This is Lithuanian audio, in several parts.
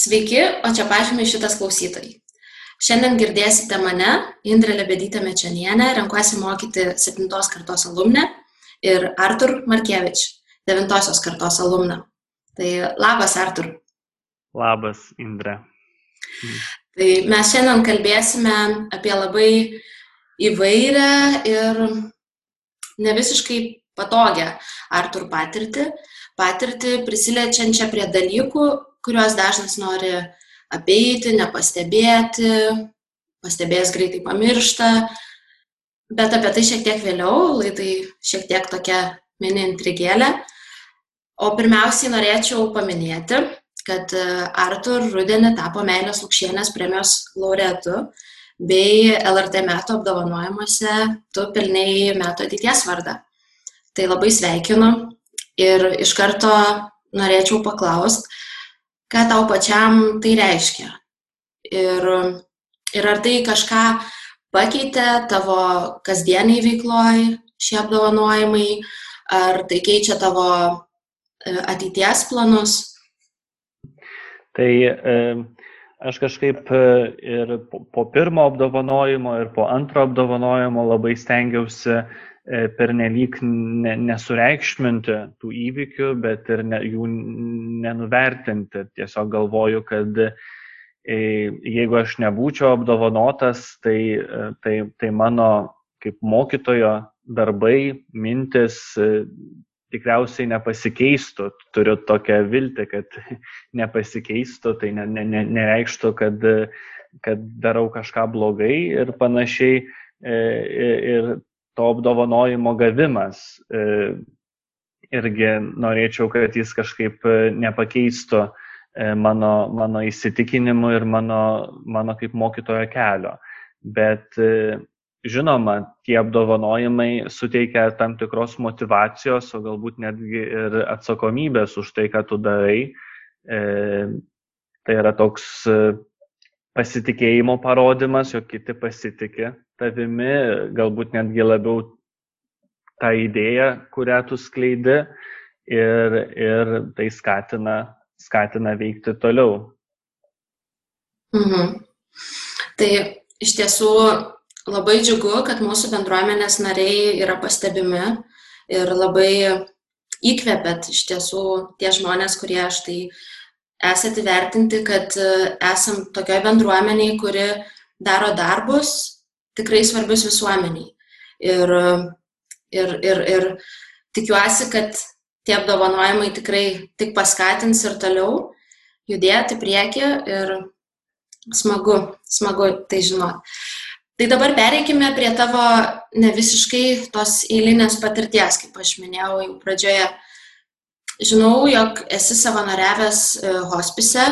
Sveiki, o čia pažymė šitas klausytojai. Šiandien girdėsite mane, Indrė Lebedytė Mečanienė, renkuosi mokyti 7 kartos alumnę ir Artur Markevič, 9 kartos alumną. Tai labas, Artur. Labas, Indrė. Tai mes šiandien kalbėsime apie labai įvairią ir ne visiškai patogią Artur patirtį, patirtį prisiliečiančią prie dalykų, kuriuos dažnas nori apeiti, nepastebėti, pastebėjęs greitai pamiršta. Bet apie tai šiek tiek vėliau, laidai šiek tiek tokia mini intrigėlė. O pirmiausiai norėčiau paminėti, kad e, Artur rudenį tapo Meilės Lukšienės premijos laureatu bei LRT metų apdovanojimuose tu pelnėjai metų ateities vardą. Tai labai sveikinu ir iš karto norėčiau paklausti, ką tau pačiam tai reiškia. Ir, ir ar tai kažką pakeitė tavo kasdieniai veikloj šie apdovanojimai, ar tai keičia tavo e, ateities planus? Tai e, aš kažkaip e, ir po pirmo apdovanojimo, ir po antro apdovanojimo labai stengiausi pernelyg ne, nesureikšminti tų įvykių, bet ir ne, jų nenuvertinti. Tiesiog galvoju, kad e, jeigu aš nebūčiau apdovanotas, tai, e, tai, tai mano kaip mokytojo darbai, mintis tikriausiai nepasikeistų. Turiu tokią viltį, kad nepasikeistų, tai ne, ne, ne, nereikštų, kad, kad darau kažką blogai ir panašiai. Ir to apdovanojimo gavimas. E, irgi norėčiau, kad jis kažkaip e, nepakeistų e, mano, mano įsitikinimų ir mano, mano kaip mokytojo kelio. Bet žinoma, tie apdovanojimai suteikia tam tikros motivacijos, o galbūt netgi ir atsakomybės už tai, ką tu darai. Tai yra toks pasitikėjimo parodimas, jog kiti pasitikė tavimi, galbūt netgi labiau tą idėją, kurią tu skleidi ir, ir tai skatina, skatina veikti toliau. Mhm. Tai iš tiesų labai džiugu, kad mūsų bendruomenės nariai yra pastebimi ir labai įkvepiat iš tiesų tie žmonės, kurie štai esate vertinti, kad esam tokioje bendruomeniai, kuri daro darbus tikrai svarbius visuomeniai. Ir, ir, ir, ir tikiuosi, kad tie apdovanojimai tikrai tik paskatins ir toliau judėti prieki ir smagu, smagu tai žinot. Tai dabar pereikime prie tavo ne visiškai tos eilinės patirties, kaip aš minėjau jau pradžioje. Žinau, jog esi savanoriavęs e, hospise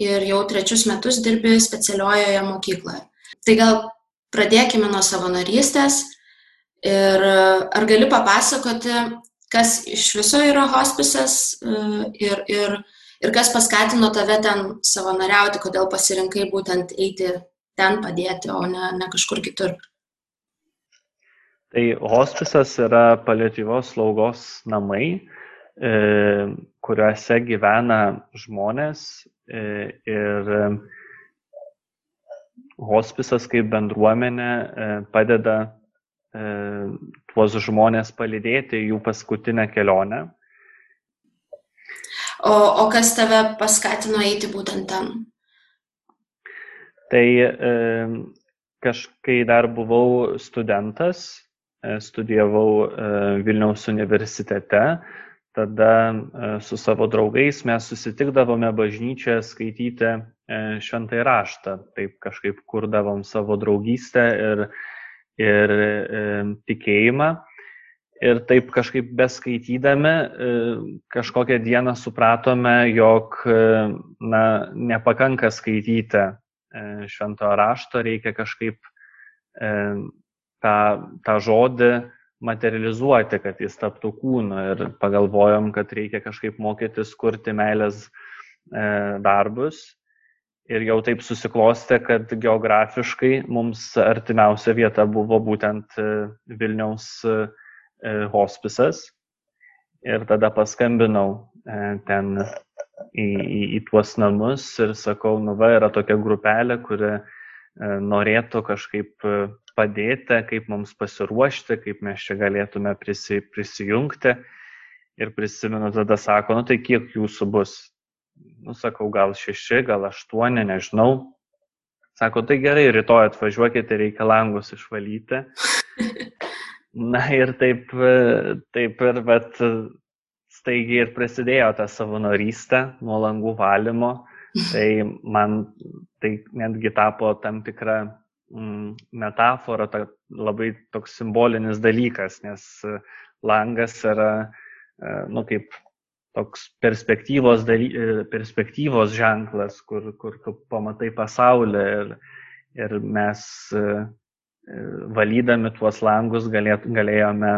ir jau trečius metus dirbi specialiojoje mokykloje. Tai gal Pradėkime nuo savanorystės ir ar gali papasakoti, kas iš viso yra hospisas e, ir, ir, ir kas paskatino tave ten savanoriauti, kodėl pasirinkai būtent eiti ten padėti, o ne, ne kažkur kitur. Tai hospisas yra paliatyvos slaugos namai, e, kuriuose gyvena žmonės e, ir hospisas kaip bendruomenė e, padeda e, tuos žmonės palydėti jų paskutinę kelionę. O, o kas tave paskatino eiti būtent ten? Tai e, kažkai dar buvau studentas, e, studijavau e, Vilniaus universitete, tada e, su savo draugais mes susitikdavome bažnyčioje skaityti E, šventąjį raštą, taip kažkaip kurdavom savo draugystę ir, ir e, tikėjimą. Ir taip kažkaip beskaitydami, kažkokią dieną supratome, jog na, nepakanka skaityti šventojo rašto, reikia kažkaip tą, tą žodį materializuoti, kad jis taptų kūnu. Ir pagalvojom, kad reikia kažkaip mokytis kurti meilės darbus ir jau taip susiklostė, kad geografiškai mums artimiausia vieta buvo būtent e, Vilniaus e, e, hospisas. Ir tada paskambinau ten į, į, į tuos namus ir sakau, nu va, yra tokia grupelė, kuri norėtų kažkaip padėti, kaip mums pasiruošti, kaip mes čia galėtume prisi, prisijungti. Ir prisimenu, tada sako, nu tai kiek jūsų bus? nu, sakau, gal šeši, gal aštuoni, nežinau. Sako, tai gerai, rytoj atvažiuokite, reikia langus išvalyti. Na ir taip, taip ir, bet staigiai ir prasidėjo ta savanorystė nuo langų valymo. Tai man tai netgi tapo tam tikra metafora, ta, labai toks simbolinis dalykas, nes langas yra, nu kaip toks perspektyvos, daly, e, perspektyvos ženklas, kur, kur tu pamatai pasaulį ir, ir mes e, e, valydami tuos langus galėt, galėjome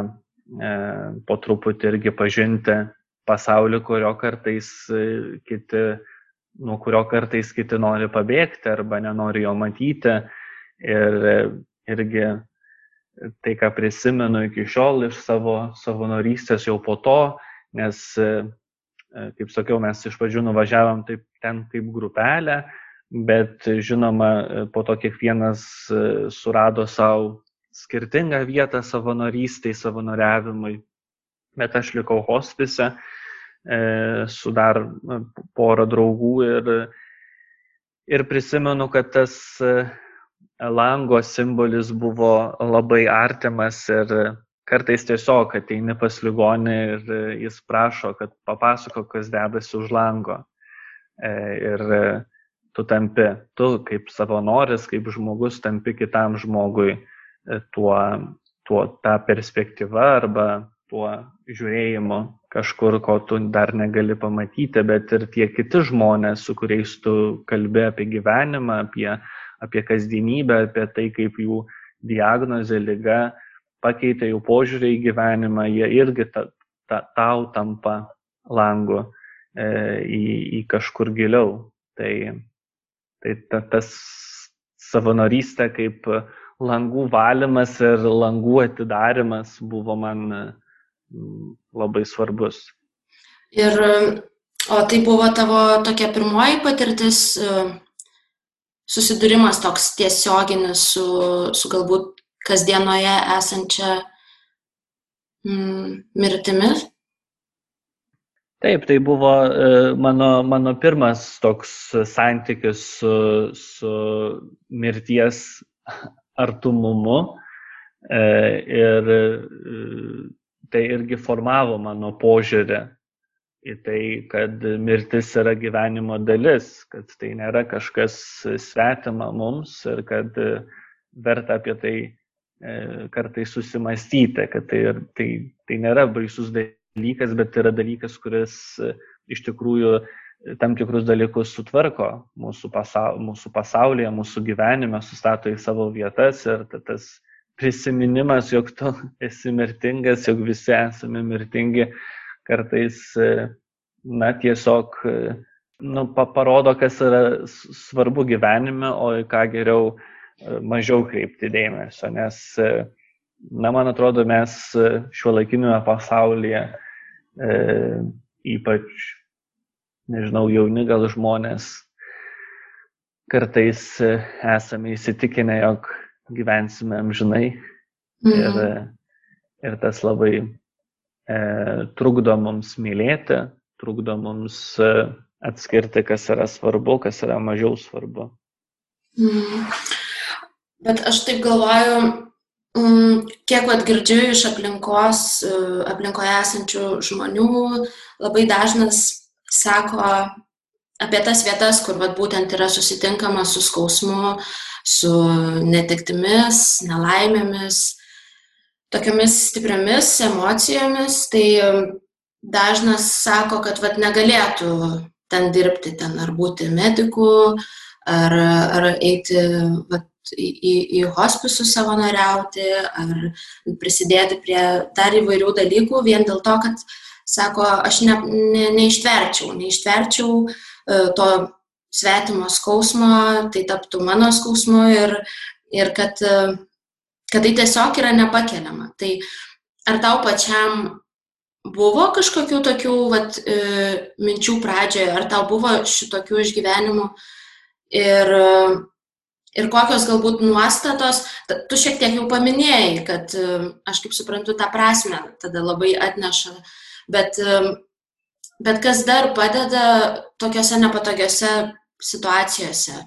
po truputį irgi pažinti pasaulį, kurio kartais kiti, nuo kurio kartais kiti nori pabėgti arba nenori jo matyti. Ir irgi tai, ką prisimenu iki šiol iš savo savanorystės jau po to, nes E, kaip sakiau, mes iš pradžių nuvažiavom taip ten kaip grupelė, bet žinoma, e, po to kiekvienas e, surado savo skirtingą vietą savanorystėj, savanoriavimui. Bet aš likau hospise su dar porą draugų ir, ir prisimenu, kad tas lango simbolis buvo labai artimas ir kartais tiesiog ateini pas ligonį ir e, jis prašo, kad papasako, kas dedasi už lango. E, ir e, tu tampi, tu kaip savanoris, kaip žmogus tampi kitam žmogui tuo, tuo tą perspektyvą arba tuo žiūrėjimu kažkur, ko tu dar negali pamatyti, bet ir tie kiti žmonės, su kuriais tu kalbė apie gyvenimą, apie, apie kasdienybę, apie tai, kaip jų diagnozė, lyga pakeitė jų požiūrį į gyvenimą, jie irgi ta, ta, tau tampa langu e, į, į kažkur giliau. Tai, tai ta, tas savanorystė kaip langų valymas ir langų atidarimas buvo man labai svarbus. Ir o tai buvo tavo tokia pirmoji patirtis, e, susidūrimas toks tiesioginis su, su galbūt kasdienoje esančia mm, mirtimi? Taip, tai buvo e, mano, mano pirmas toks santykis su, su mirties artumumu e, ir e, tai irgi formavo mano požiūrį į tai, kad mirtis yra gyvenimo dalis, kad tai nėra kažkas svetima mums ir kad verta apie tai E, kartais susimastyti, kad tai, tai, tai nėra baisus dalykas, bet yra dalykas, kuris e, iš tikrųjų e, tam tikrus dalykus sutvarko mūsų, pasau, mūsų pasaulyje, mūsų gyvenime, sustato į savo vietas ir tas prisiminimas, jog tu esi mirtingas, jog visi esame mirtingi, kartais, na, tiesiog, nu, parodo, kas yra svarbu gyvenime, o į ką geriau mažiau kreipti dėmesio, nes, na, man atrodo, mes šiuo laikinime pasaulyje, e, ypač, nežinau, jauni gal žmonės, kartais esame įsitikinę, jog gyvensime amžinai mhm. ir, ir tas labai e, trukdo mums mylėti, trukdo mums atskirti, kas yra svarbu, kas yra mažiau svarbu. Mhm. Bet aš taip galvoju, mm, kiek vat girdžiu iš aplinkos, e, aplinkoje esančių žmonių, labai dažnas sako apie tas vietas, kur vat būtent yra susitinkama su skausmu, su netektimis, nelaimėmis. Tokiamis stipriamis emocijomis, tai dažnas sako, kad vat, negalėtų ten dirbti, ten ar būti mediku, ar, ar eiti vat, į, į, į hospisus savanoriauti, ar prisidėti prie dar įvairių dalykų vien dėl to, kad, sako, aš ne, ne, neištverčiau, neištverčiau e, to svetimo skausmo, tai taptų mano skausmu ir, ir kad, e, kad tai tiesiog yra nepakeliama. Tai ar tau pačiam buvo kažkokių tokių vat, e, minčių pradžioje, ar tau buvo šitokių išgyvenimų ir, ir kokios galbūt nuostatos, tu šiek tiek jau paminėjai, kad e, aš kaip suprantu tą prasme tada labai atneša, bet, e, bet kas dar padeda tokiuose nepatogiuose situacijose?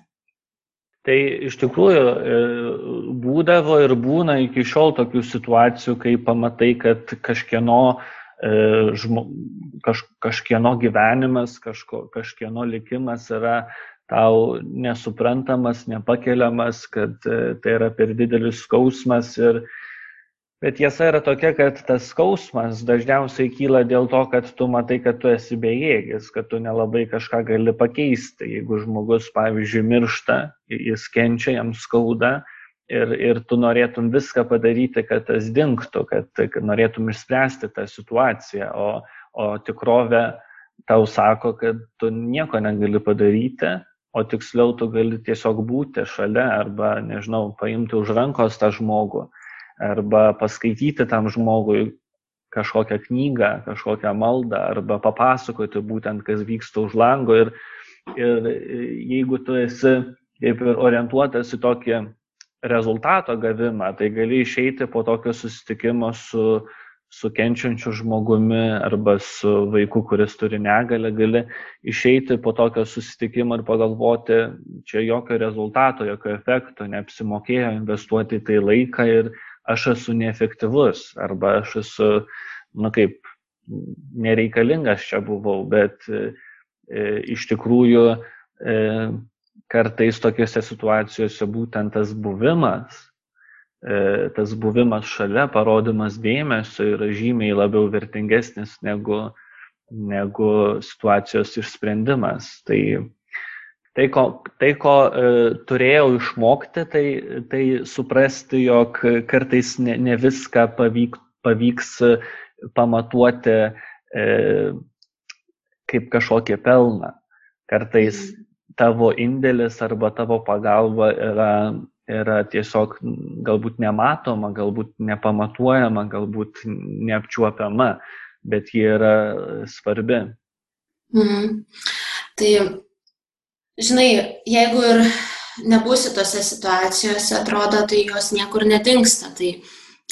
Tai iš tikrųjų e, būdavo ir būna iki šiol tokių situacijų, kai pamatai, kad kažkieno E, žmo, kaž, kažkieno gyvenimas, kažko, kažkieno likimas yra tau nesuprantamas, nepakeliamas, kad e, tai yra per didelis skausmas. Ir, bet tiesa yra tokia, kad tas skausmas dažniausiai kyla dėl to, kad tu matai, kad tu esi bejėgis, kad tu nelabai kažką gali pakeisti. Jeigu žmogus, pavyzdžiui, miršta, jis kenčia, jam skauda, ir, ir tu norėtum viską padaryti, kad tas dinktų, kad, kad norėtum išspręsti tą situaciją, o, o tikrovė tau sako, kad tu nieko negali padaryti, o tiksliau tu gali tiesiog būti šalia arba, nežinau, paimti už rankos tą žmogų arba paskaityti tam žmogui kažkokią knygą, kažkokią maldą arba papasakoti būtent, kas vyksta už lango. Ir, ir jeigu tu esi kaip ir orientuotas į tokį rezultato gavimą, tai gali išeiti po tokio susitikimo su, su kenčiančiu žmogumi arba su vaiku, kuris turi negalę, gali išeiti po tokio susitikimo ir pagalvoti, čia jokio rezultato, jokio efekto, neapsimokėjo investuoti tai laiką ir aš esu neefektyvus arba aš esu, na kaip, nereikalingas čia buvau, bet e, iš tikrųjų e, kartais tokiuose situacijose būtent tas buvimas, e, tas buvimas šalia, parodimas dėmesio yra žymiai labiau vertingesnis negu, negu situacijos išsprendimas. Tai, tai, ko, tai, ko e, turėjau išmokti, tai, tai suprasti, jog kartais ne, ne viską pavyk, pavyks pamatuoti e, kaip kažkokį pelną. Kartais mhm tavo indėlis arba tavo pagalba yra, yra tiesiog galbūt nematoma, galbūt nepamatuojama, galbūt neapčiuopiama, bet ji yra svarbi. Mhm. Tai, žinai, jeigu ir nebūsi tose situacijose, atrodo, tai jos niekur nedingsta. Tai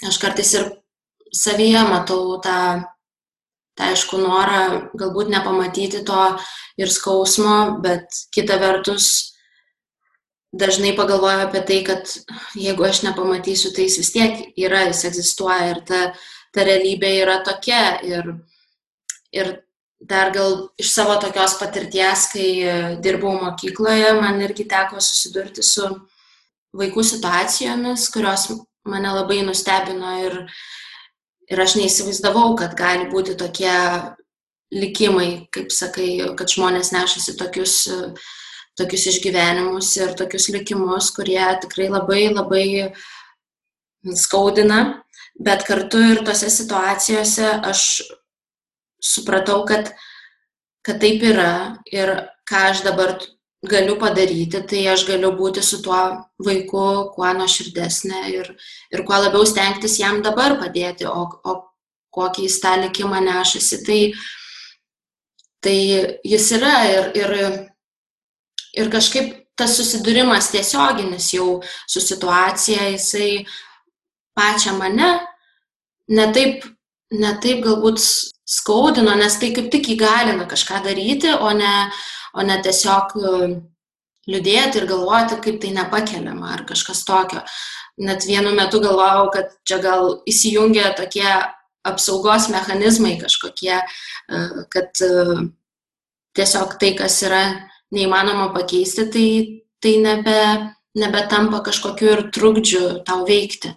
aš kartais ir savyje matau tą tai aišku norą galbūt nepamatyti to ir skausmo, bet kita vertus dažnai pagalvoju apie tai, kad jeigu aš nepamatysiu, tai jis vis tiek yra, jis egzistuoja ir ta, ta realybė yra tokia. Ir, ir dar gal iš savo tokios patirties, kai dirbau mokykloje, man irgi teko susidurti su vaikų situacijomis, kurios mane labai nustebino ir, Ir aš neįsivaizdavau, kad gali būti tokie likimai, kaip sakai, kad žmonės nešasi tokius, tokius išgyvenimus ir tokius likimus, kurie tikrai labai labai skaudina, bet kartu ir tose situacijose aš supratau, kad, kad taip yra ir ką aš dabar galiu padaryti, tai aš galiu būti su tuo vaiku kuo nuoširdesnė ir, ir kuo labiau stengtis jam dabar padėti, o, o kokį jis tą likimą nešasi, tai, tai jis yra ir, ir, ir kažkaip tas susidūrimas tiesioginis jau su situacija, jisai pačią mane netaip, netaip galbūt skaudino, nes tai kaip tik įgalina kažką daryti, o ne, o ne tiesiog e, liūdėti ir galvoti, kaip tai nepakeliama ar kažkas tokio. Net vienu metu galvojau, kad čia gal įsijungia tokie apsaugos mechanizmai kažkokie, e, kad e, tiesiog tai, kas yra neįmanoma pakeisti, tai, tai nebe, nebetampa kažkokiu ir trukdžiu tau veikti.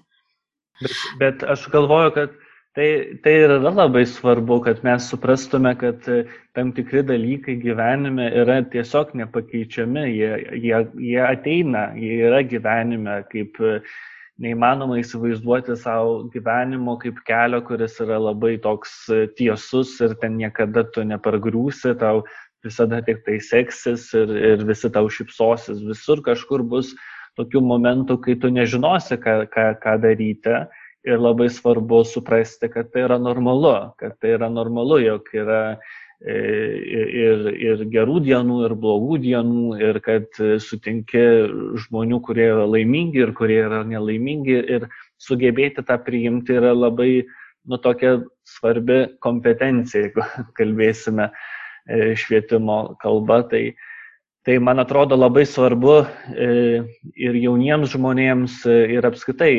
Bet, bet aš galvoju, kad tai, tai yra labai svarbu, kad mes suprastume, kad e, tam tikri dalykai gyvenime yra tiesiog nepakeičiami, jie, jie, jie ateina, jie yra gyvenime, kaip e, neįmanoma įsivaizduoti savo gyvenimo kaip kelio, kuris yra labai toks e, tiesus ir ten niekada tu nepargrūsi, tau visada tik tai seksis ir, ir visi tau šipsosis. Visur kažkur bus tokių momentų, kai tu nežinosi, ką, ką, ką daryti. Ir labai svarbu suprasti, kad tai yra normalu, kad tai yra normalu, jog yra e, ir, ir gerų dienų, ir blogų dienų, ir kad sutinki žmonių, kurie yra laimingi ir kurie yra nelaimingi, ir sugebėti tą priimti yra labai, nu, tokia svarbi kompetencija, jeigu kalbėsime E, švietimo kalba. Tai, tai man atrodo labai svarbu e, ir jauniems žmonėms, e, ir apskaitai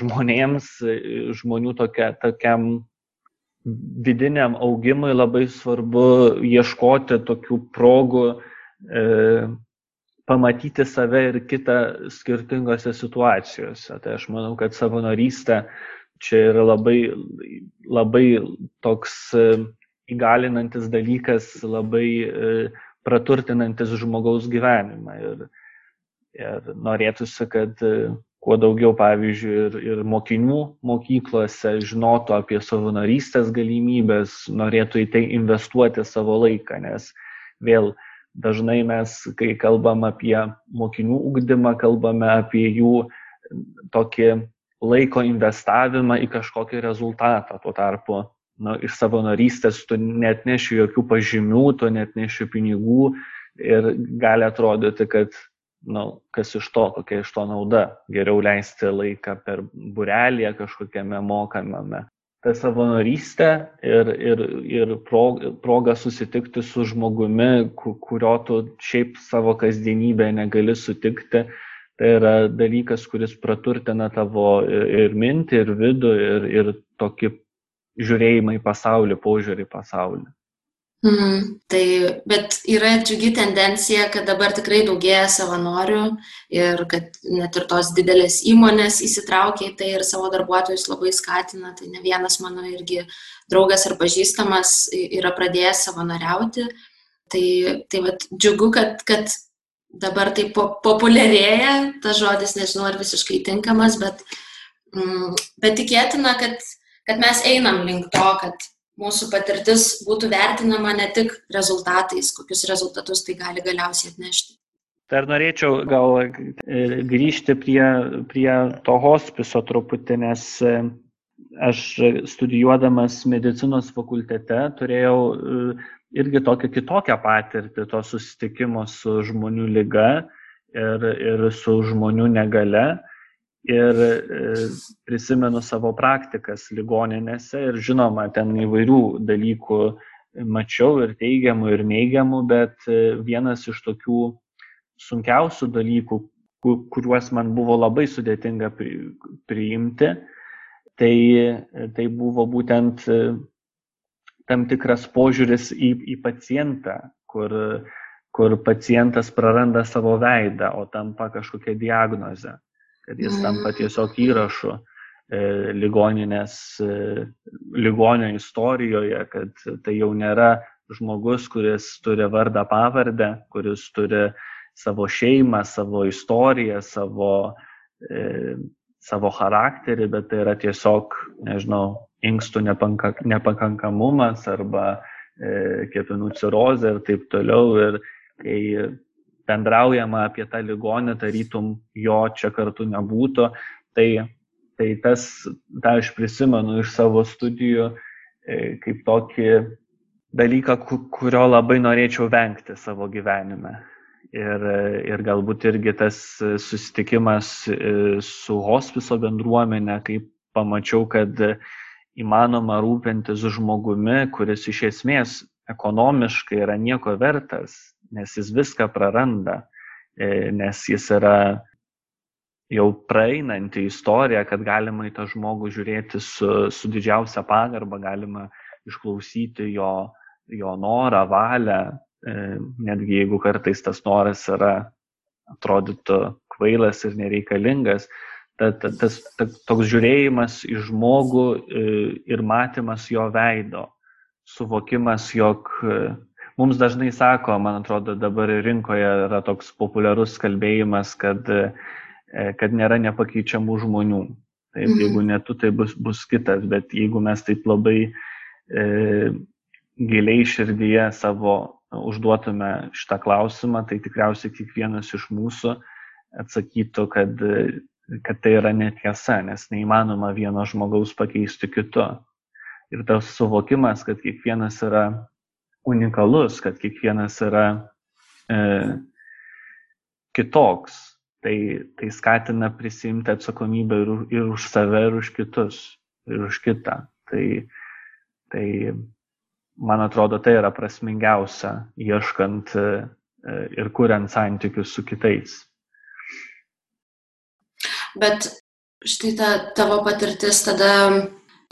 žmonėms, žmonių tokia, tokiam vidiniam augimui labai svarbu ieškoti tokių progų pamatyti save ir kitą skirtingose situacijose. Tai aš manau, kad savanorystė čia yra labai, labai toks įgalinantis dalykas, labai e, praturtinantis žmogaus gyvenimą. Ir, ir norėtųsi, kad e, kuo daugiau, pavyzdžiui, ir, ir mokinių mokyklose žinotų apie savanorystės galimybės, norėtų į tai investuoti savo laiką, nes vėl dažnai mes, kai kalbam apie mokinių ugdymą, kalbame apie jų tokį laiko investavimą į kažkokį rezultatą. Tuo tarpu nu, iš savanorystės tu net neši jokių pažymių, tu net neši pinigų ir gali atrodyti, kad, nu, kas iš to, kokia iš to nauda. Geriau leisti laiką per burelį kažkokiame mokamame. Ta savanorystė ir, ir, ir proga susitikti su žmogumi, kurio tu šiaip savo kasdienybę negali sutikti, tai yra dalykas, kuris praturtina tavo ir mintį, ir vidų, ir, ir tokį žiūrėjimą į pasaulį, požiūrį į pasaulį. Mm, tai, bet yra džiugi tendencija, kad dabar tikrai daugėja savanorių ir kad net ir tos didelės įmonės įsitraukia į tai ir savo darbuotojus labai skatina. Tai ne vienas mano irgi draugas ar pažįstamas yra pradėjęs savanoriauti. Tai, tai vat, džiugu, kad, kad dabar tai po, populiarėja, tas žodis nežinau ar visiškai tinkamas, bet, mm, bet tikėtina, kad kad mes einam link to, kad mūsų patirtis būtų vertinama ne tik rezultatais, kokius rezultatus tai gali galiausiai atnešti. Dar norėčiau gal e, grįžti prie, prie to hospiso truputį, nes e, aš studijuodamas medicinos fakultete turėjau e, irgi tokią kitokią patirtį to susitikimo su žmonių lyga ir, ir su žmonių negale ir e, prisimenu savo praktikas ligoninėse ir žinoma, ten įvairių dalykų mačiau ir teigiamų, ir neigiamų, bet e, vienas iš tokių sunkiausių dalykų, kuriuos man buvo labai sudėtinga priimti, tai, tai buvo būtent e, tam tikras požiūris į, į pacientą, kur, kur pacientas praranda savo veidą, o tampa kažkokia diagnozė kad jis tampa tiesiog įrašu e, ligoninės, e, ligonio istorijoje, kad tai jau nėra žmogus, kuris turi vardą pavardę, kuris turi savo šeimą, savo istoriją, savo, e, savo charakterį, bet tai yra tiesiog, nežinau, inkstų nepanka, nepakankamumas arba e, kepenų cirozė ir taip toliau. Ir kai bendraujama apie tą ligonį, tarytum jo čia kartu nebūtų. Tai, tai tas, tą aš prisimenu iš savo studijų e, kaip tokį dalyką, kurio labai norėčiau vengti savo gyvenime. Ir, ir galbūt irgi tas susitikimas e, su hospiso bendruomenė, kaip pamačiau, kad įmanoma rūpintis žmogumi, kuris iš esmės ekonomiškai yra nieko vertas, nes jis viską praranda, e, nes jis yra jau praeinanti istorija, kad galima į tą žmogų žiūrėti su, su didžiausia pagarba, galima išklausyti jo, jo norą, valią, e, netgi jeigu kartais tas noras yra atrodytų kvailas ir nereikalingas, ta, ta, tas ta, toks žiūrėjimas į žmogų ir matymas jo veido, suvokimas, jog mums dažnai sako, man atrodo, dabar rinkoje yra toks populiarus kalbėjimas, kad, kad nėra nepakeičiamų žmonių. Taip, mhm. jeigu ne tu, tai bus, bus kitas, bet jeigu mes taip labai e, giliai širdyje savo užduotume šitą klausimą, tai tikriausiai kiekvienas iš mūsų atsakytų, kad, kad tai yra netiesa, nes neįmanoma vieno žmogaus pakeisti kitu. Ir tas suvokimas, kad kiekvienas yra unikalus, kad kiekvienas yra e, kitoks, tai, tai skatina prisimti atsakomybę ir, ir už save, ir už kitus, ir už kitą. Tai, tai man atrodo, tai yra prasmingiausia, ieškant e, ir kuriant santykius su kitais. Bet štai ta tavo patirtis tada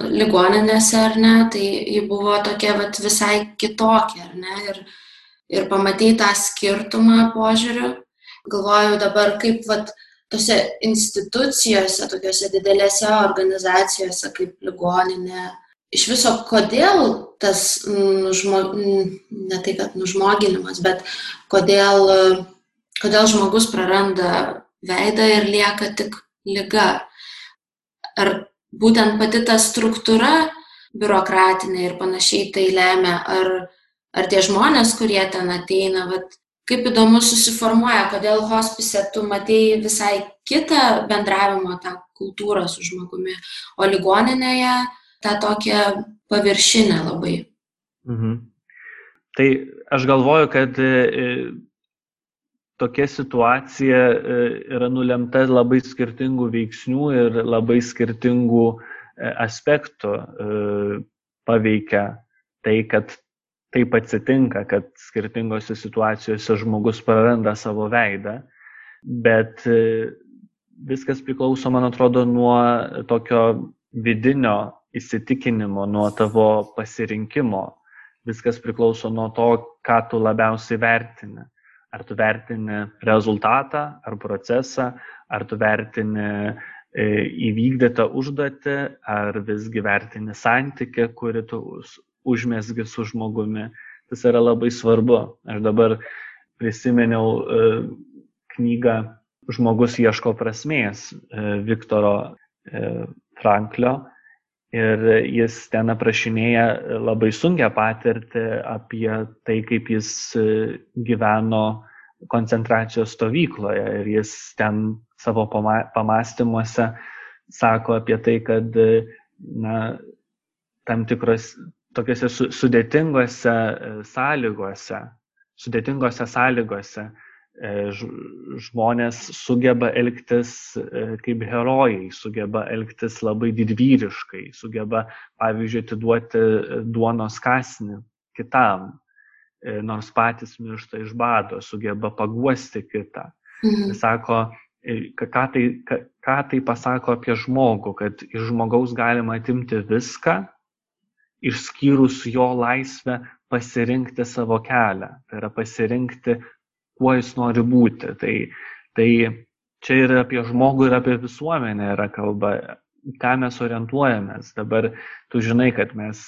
ligoninėse, ar ne, tai ji buvo tokia vat, visai kitokia, ar ne, ir, ir pamatai tą skirtumą požiūriu galvoju dabar, kaip vat, tose institucijose, tokiuose didelėse organizacijose kaip ligoninė, iš viso kodėl tas, nužmo, ne tai kad nužmoginimas, bet kodėl, kodėl žmogus praranda veidą ir lieka tik lyga. Ar būtent pati ta struktūra biurokratinė ir panašiai tai lemia, ar, ar tie žmonės, kurie ten ateina, vat, kaip įdomu susiformuoja, kodėl hospise tu matei visai kitą bendravimo tą kultūrą su žmogumi, o ligoninėje tą tokią paviršinę labai. Mhm. Tai aš galvoju, kad e, tokia situacija e, yra nulemta labai skirtingų veiksnių ir labai skirtingų e, aspektų paveikia tai, kad taip atsitinka, kad skirtingose situacijose žmogus praranda savo veidą, bet e, viskas priklauso, man atrodo, nuo tokio vidinio įsitikinimo, nuo tavo pasirinkimo. Viskas priklauso nuo to, ką tu labiausiai vertini. Ar tu vertini rezultatą, ar procesą, ar tu vertini e, įvykdytą užduotį, ar visgi vertini santykį, kurį tu užmesgi su žmogumi. Tas yra labai svarbu. Aš dabar prisiminiau e, knygą Žmogus ieško prasmės e, Viktoro Franklio ir jis ten aprašinėja labai sunkę patirtį apie tai, kaip jis gyveno koncentracijos stovykloje. Ir jis ten savo pamastymuose sako apie tai, kad na, tam tikros tokiuose su, sudėtingose e, sąlygose, sudėtingose sąlygose e, žmonės sugeba elgtis e, kaip herojai, sugeba elgtis labai didvyriškai, sugeba, pavyzdžiui, atiduoti duonos kasnį kitam, nors patys miršta iš bado, sugeba paguosti kitą. Mhm. Sako, ką tai, ką tai pasako apie žmogų, kad iš žmogaus galima atimti viską, išskyrus jo laisvę pasirinkti savo kelią, tai yra pasirinkti, kuo jis nori būti. Tai, tai čia ir apie žmogų, ir apie visuomenę yra kalba, ką mes orientuojamės. Dabar tu žinai, kad mes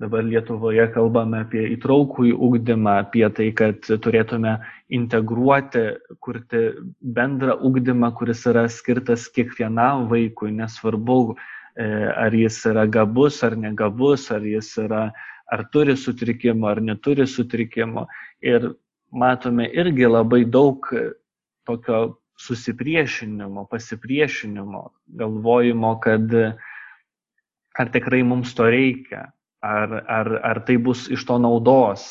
dabar Lietuvoje kalbame apie įtraukų į ugdymą, apie tai, kad turėtume integruoti, kurti bendrą ugdymą, kuris yra skirtas kiekvienam vaikui, nesvarbu, E, ar jis yra gabus ar negabus, ar jis yra, ar turi sutrikimą, ar neturi sutrikimą. Ir matome irgi labai daug tokio susipriešinimo, pasipriešinimo, galvojimo, kad ar tikrai mums to reikia, ar, ar, ar tai bus iš to naudos,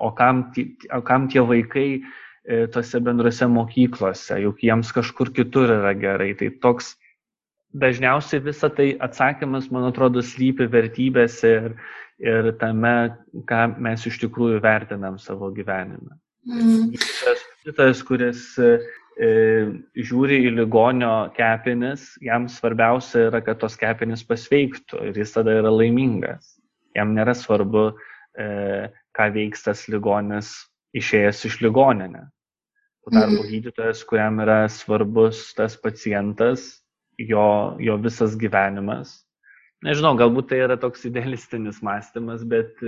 o kam, o kam tie vaikai e, tose bendrose mokyklose, juk jiems kažkur kitur yra gerai. Tai toks dažniausiai visą tai atsakymas, man atrodo, slypi vertybėse ir, ir tame, ką mes iš tikrųjų vertinam savo gyvenime. Mm. Tas, kuris e, žiūri į ligonio kepenis, jam svarbiausia yra, kad tos kepenis pasveiktų ir jis tada yra laimingas. Jam nėra svarbu, e, ką veiks tas ligonis išėjęs iš ligoninę. Tuo tarpu mm. gydytojas, kuriam yra svarbus tas pacientas, jo, jo visas gyvenimas. Nežinau, galbūt tai yra toks idealistinis mąstymas, bet,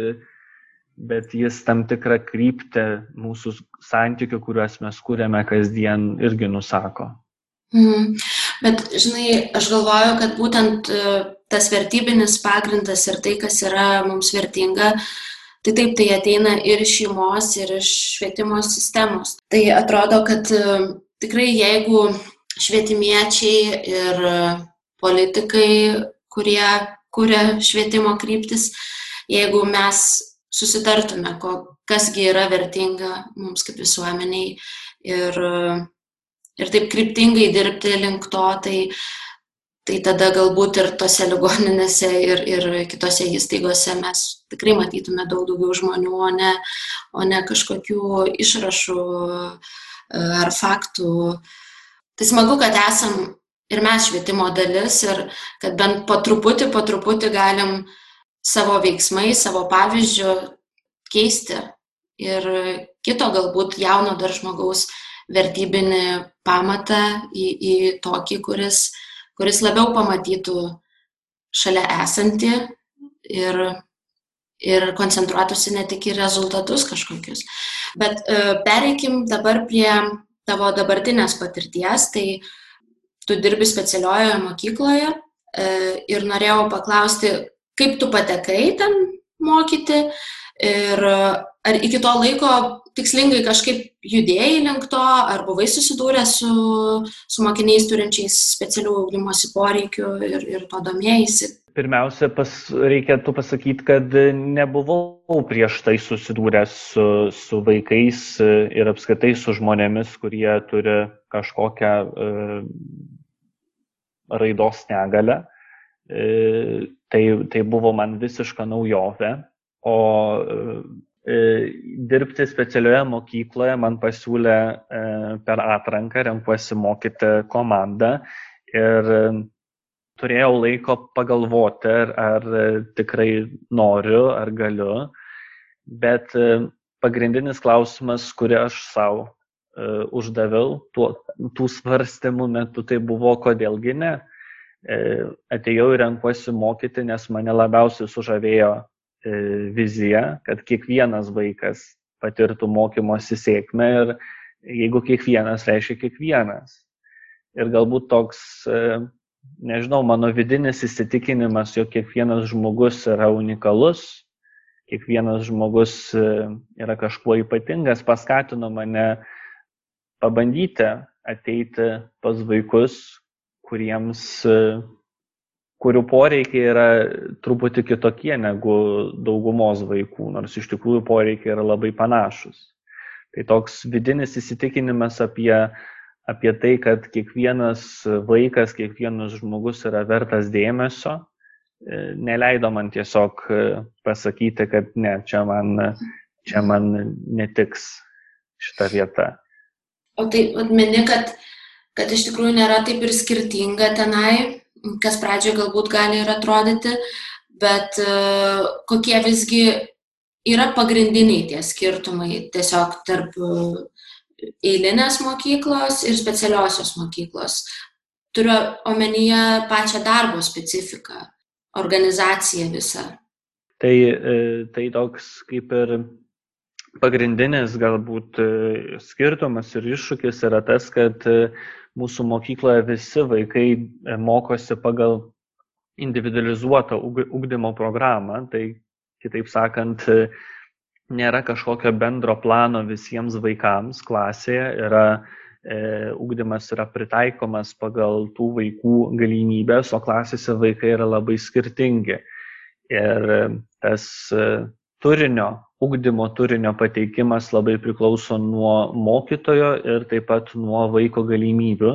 bet jis tam tikrą kryptę mūsų santykių, kuriuos mes kūrėme kasdien, irgi nusako. Mhm. Bet, žinai, aš galvoju, kad būtent e, tas vertybinis pagrindas ir tai, kas yra mums vertinga, tai taip, tai ateina ir iš šeimos, ir iš švietimo sistemos. Tai atrodo, kad e, tikrai jeigu švietimiečiai ir politikai, kurie kuria švietimo kryptis, jeigu mes susitartume, kasgi yra vertinga mums kaip visuomeniai ir, ir taip kryptingai dirbti link to, tai, tai tada galbūt ir tose ligoninėse ir, ir kitose įstaigose mes tikrai matytume daug daugiau žmonių, o ne, o ne kažkokių išrašų ar faktų. Tai smagu, kad esam ir mes švietimo dalis ir kad bent po truputį, po truputį galim savo veiksmai, savo pavyzdžių keisti ir kito galbūt jauno dar žmogaus vertybinį pamatą į, į tokį, kuris, kuris labiau pamatytų šalia esantį ir, ir koncentruotųsi ne tik į rezultatus kažkokius. Bet e, pereikim dabar prie tavo dabartinės patirties. Tai tu dirbi specialiojoje mokykloje e, ir norėjau paklausti, kaip tu patekai ten mokyti ir ar iki to laiko tikslingai kažkaip judėjai link to, ar buvai susidūrę su, su mokiniais turinčiais specialių ugdymosi poreikių ir, ir to domėjai. Pirmiausia, pas, reikėtų pasakyti, kad nebuvau prieš tai susidūręs su, su vaikais ir apskritai su žmonėmis, kurie turi kažkokią e, raidos negalę. E, tai, tai buvo man visiška naujovė. O e, dirbti specialioje mokykloje man pasiūlė e, per atranką, renkuosi mokyti komandą ir turėjau laiko pagalvoti, ar, ar tikrai noriu, ar galiu. Bet pagrindinis klausimas, kurį aš savo uždaviau tuo, tų svarstymų metu, tai buvo, kodėlgi ne. Uh, atėjau ir renkuosi mokyti, nes mane labiausiai sužavėjo uh, vizija, kad kiekvienas vaikas patirtų mokymosi sėkmę ir jeigu kiekvienas reiškia kiekvienas. Ir galbūt toks, nežinau, mano vidinis įsitikinimas, jog kiekvienas žmogus yra unikalus, kiekvienas žmogus yra kažkuo ypatingas, paskatino mane pabandyti ateiti pas vaikus, kuriems, kurių poreikiai yra truputį kitokie negu daugumos vaikų, nors iš tikrųjų poreikiai yra labai panašus. Tai toks vidinis įsitikinimas apie, apie tai, kad kiekvienas vaikas, kiekvienas žmogus yra vertas dėmesio, neleido man tiesiog pasakyti, kad ne, čia man, čia man netiks šita vieta. O tai atmeni, kad, kad iš tikrųjų nėra taip ir skirtinga tenai, kas pradžioje galbūt gali ir atrodyti, bet uh, kokie visgi yra pagrindiniai tie skirtumai tiesiog tarp uh, eilinės mokyklos ir specialiosios mokyklos. Turiu omenyje pačią darbo specifiką, organizaciją visą. Tai, e, tai toks kaip ir pagrindinis galbūt e, skirtumas ir iššūkis yra tas, kad e, mūsų mokykloje visi vaikai e, mokosi pagal individualizuotą ugdymo programą. Tai kitaip sakant, nėra kažkokio bendro plano visiems vaikams klasėje, yra, e, ugdymas yra pritaikomas pagal tų vaikų galimybės, o klasėse vaikai yra labai skirtingi. Ir tas turinio ugdymo turinio pateikimas labai priklauso nuo mokytojo ir taip pat nuo vaiko galimybių,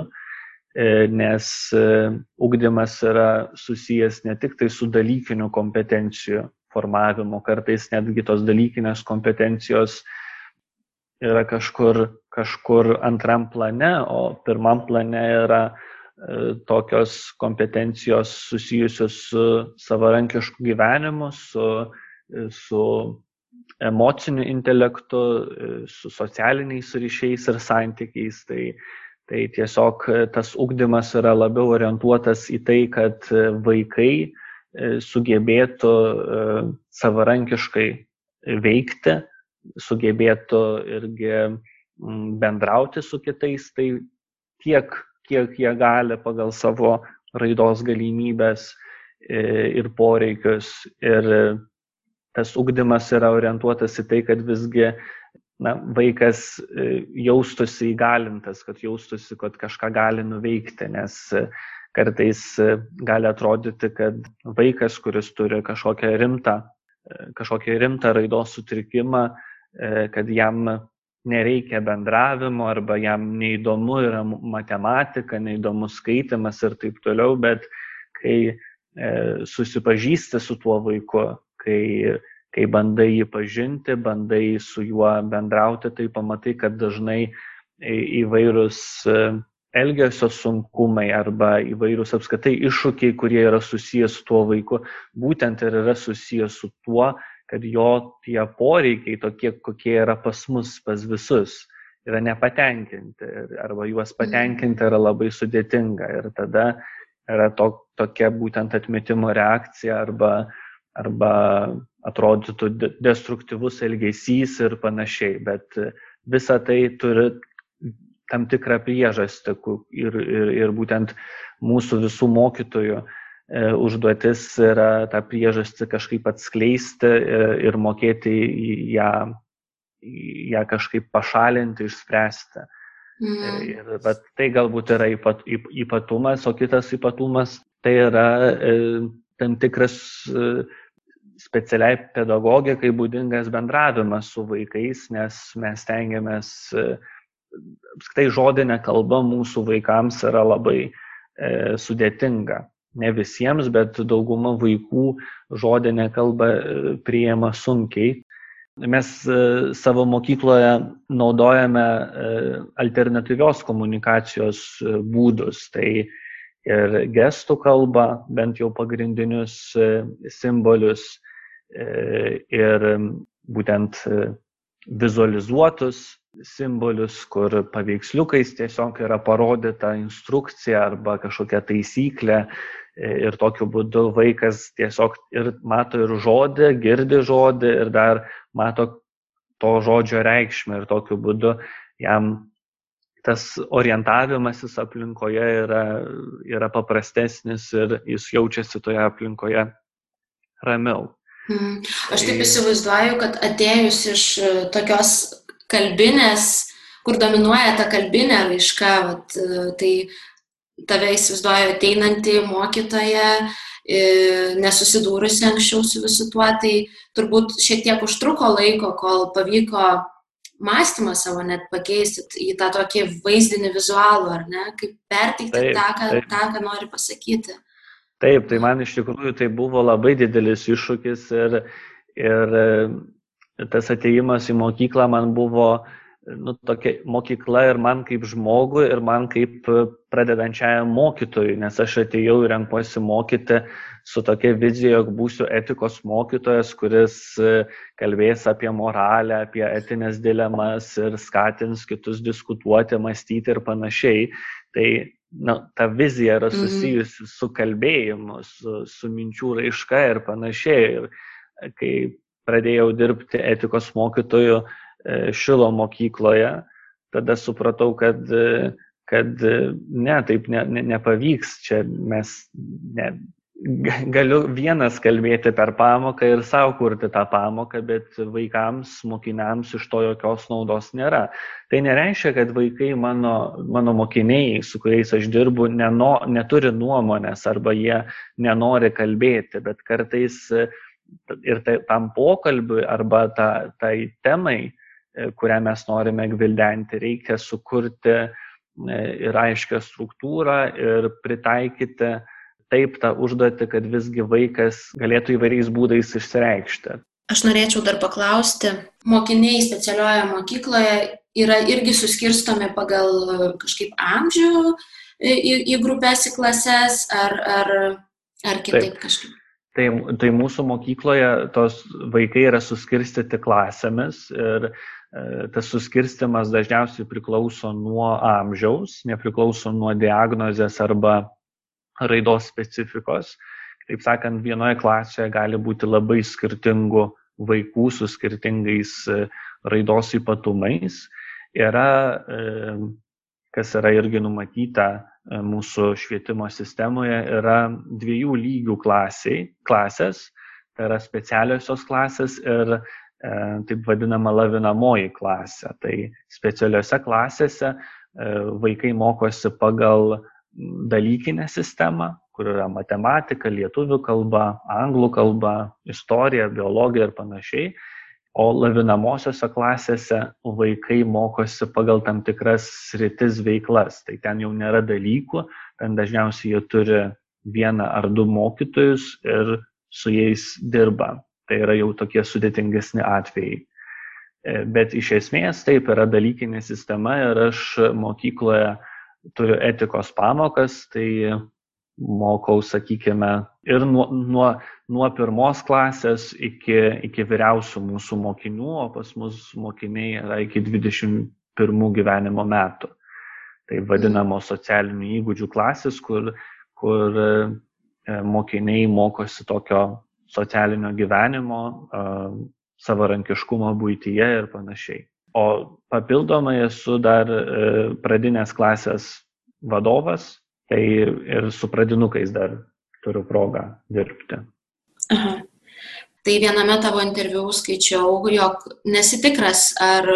e, nes e, ugdymas yra susijęs ne tik tai su dalykiniu kompetencijų formavimu, kartais netgi tos dalykinės kompetencijos yra kažkur, kažkur antram plane, o pirmam plane yra e, tokios kompetencijos susijusios su savarankišku gyvenimu, su, su emociniu intelektu, e, su socialiniais ryšiais ir santykiais. Tai, Tai tiesiog tas ugdymas yra labiau orientuotas į tai, kad vaikai sugebėtų savarankiškai veikti, sugebėtų irgi bendrauti su kitais, tai tiek, kiek jie gali pagal savo raidos galimybės ir poreikius. Ir tas ugdymas yra orientuotas į tai, kad visgi na, vaikas jaustųsi įgalintas, kad jaustųsi, kad kažką gali nuveikti, nes kartais gali atrodyti, kad vaikas, kuris turi kažkokią rimtą, kažkokį rimtą raidos sutrikimą, kad jam nereikia bendravimo arba jam neįdomu yra matematika, neįdomu skaitimas ir taip toliau, bet kai e, susipažįsti su tuo vaiku, kai, kai bandai jį pažinti, bandai su juo bendrauti, tai pamatai, kad dažnai įvairūs e, elgesio sunkumai arba įvairūs apskaitai iššūkiai, kurie yra susijęs su tuo vaiku, būtent ir yra susijęs su tuo, kad jo tie poreikiai, tokie kokie yra pas mus, pas visus, yra nepatenkinti arba juos patenkinti yra labai sudėtinga. Ir tada yra to, tokia būtent atmetimo reakcija arba, arba atrodytų destruktyvus elgesys ir panašiai, bet visa tai turi tam tikrą priežastį ir, ir, ir būtent mūsų visų mokytojų E, užduotis yra tą priežastį kažkaip atskleisti e, ir mokėti ją, ją kažkaip pašalinti, išspręsti. Mm. Ir, bet tai galbūt yra ypat, ypatumas, o kitas ypatumas tai yra e, tam tikras e, specialiai pedagogikai būdingas bendravimas su vaikais, nes mes tengiamės, e, apskritai žodinė kalba mūsų vaikams yra labai e, sudėtinga ne visiems, bet dauguma vaikų žodinę kalbą e, priema sunkiai. Mes savo mokykloje naudojame alternatyvios komunikacijos būdus. Tai ir gestų kalbą, bent jau pagrindinius simbolius, ir būtent vizualizuotus simbolius, kur paveiksliukais tiesiog yra parodyta instrukcija arba kažkokia taisyklė ir tokiu būdu vaikas tiesiog ir mato ir žodį, girdi žodį ir dar mato to žodžio reikšmę ir tokiu būdu jam tas orientavimasis aplinkoje yra, yra paprastesnis ir jis jaučiasi toje aplinkoje ramiau. Hmm. Aš taip įsivaizduoju, kad atėjus iš e, tokios kalbinės, kur dominuoja ta kalbinė raiška, vat, e, tai tave įsivaizduoju ateinantį mokytoją, e, nesusidūrusi anksčiau su visu tuo, tai turbūt šiek tiek užtruko laiko, kol pavyko mąstymą savo net pakeisti į tą tokį vaizdinį vizualų, ar ne, kaip perteikti taip, tą, ką, taip. tą, ką nori pasakyti. Taip, tai man iš tikrųjų tai buvo labai didelis iššūkis ir, ir tas ateimas į mokyklą man buvo uh, nu, tokia mokykla ir man kaip žmogui, ir man kaip pradedančiajam mokytojui, nes aš atėjau ir renkuosi mokyti su tokia vizija, jog būsiu etikos mokytojas, kuris kalbės apie moralę, apie etinės dilemas ir skatins kitus diskutuoti, mąstyti ir panašiai. Tai na, ta vizija yra mhm. susijusi su kalbėjimu, su, su minčių raiška ir panašiai. Ir kai pradėjau dirbti etikos mokytoju, E, šilo mokykloje, tada supratau, kad, e, kad e, ne, taip ne, ne, nepavyks, čia mes ne, galiu vienas kalbėti per pamoką ir savo kurti tą pamoką, bet vaikams, mokiniams iš to jokios naudos nėra. Tai nereiškia, kad vaikai mano, mano mokiniai, su kuriais aš dirbu, neno, neturi nuomonės arba jie nenori kalbėti, bet kartais ir tai, tam pokalbiui arba ta, tai temai kurią mes norime gvildenti. Reikia sukurti e, ir aiškę struktūrą ir pritaikyti taip tą užduotį, kad visgi vaikas galėtų įvairiais būdais išsireikšti. Aš norėčiau dar paklausti, mokiniai specialioje mokykloje yra irgi suskirstomi pagal kažkaip amžių į, į grupės, į klases ar, ar, ar kitaip taip. kažkaip? Tai, tai mūsų mokykloje tos vaikai yra suskirstyti klasėmis ir tas suskirstimas dažniausiai priklauso nuo amžiaus, nepriklauso nuo diagnozės arba raidos specifikos. Taip sakant, vienoje klasėje gali būti labai skirtingų vaikų su skirtingais e, raidos ypatumais. Yra, e, kas yra irgi numatyta e, mūsų švietimo sistemoje, yra dviejų lygių klasiai, klasės, tai yra specialiosios klasės ir taip vadinama lavinamoji klasė. Tai specialiuose klasėse vaikai mokosi pagal dalykinę sistemą, kur yra matematika, lietuvių kalba, anglų kalba, istorija, biologija ir panašiai. O lavinamosiose klasėse vaikai mokosi pagal tam tikras sritis veiklas. Tai ten jau nėra dalykų, ten dažniausiai jie turi vieną ar du mokytojus ir su jais dirba. Tai yra jau tokie sudėtingesni atvejai. E, bet iš esmės taip yra dalykinė sistema ir aš mokykloje turiu etikos pamokas, tai mokau, sakykime, ir nuo, nuo, nuo pirmos klasės iki, iki vyriausių mūsų mokinių, o pas mus mokiniai yra iki 21 gyvenimo metų. Tai vadinamos socialinių įgūdžių klasės, kur, kur e, mokiniai mokosi tokio socialinio gyvenimo, e, savarankiškumo būtyje ir panašiai. O papildomai esu dar e, pradinės klasės vadovas, Tai ir su pradinukais dar turiu progą dirbti. Aha. Tai viename tavo interviu skaičiau, jog nesitikras, ar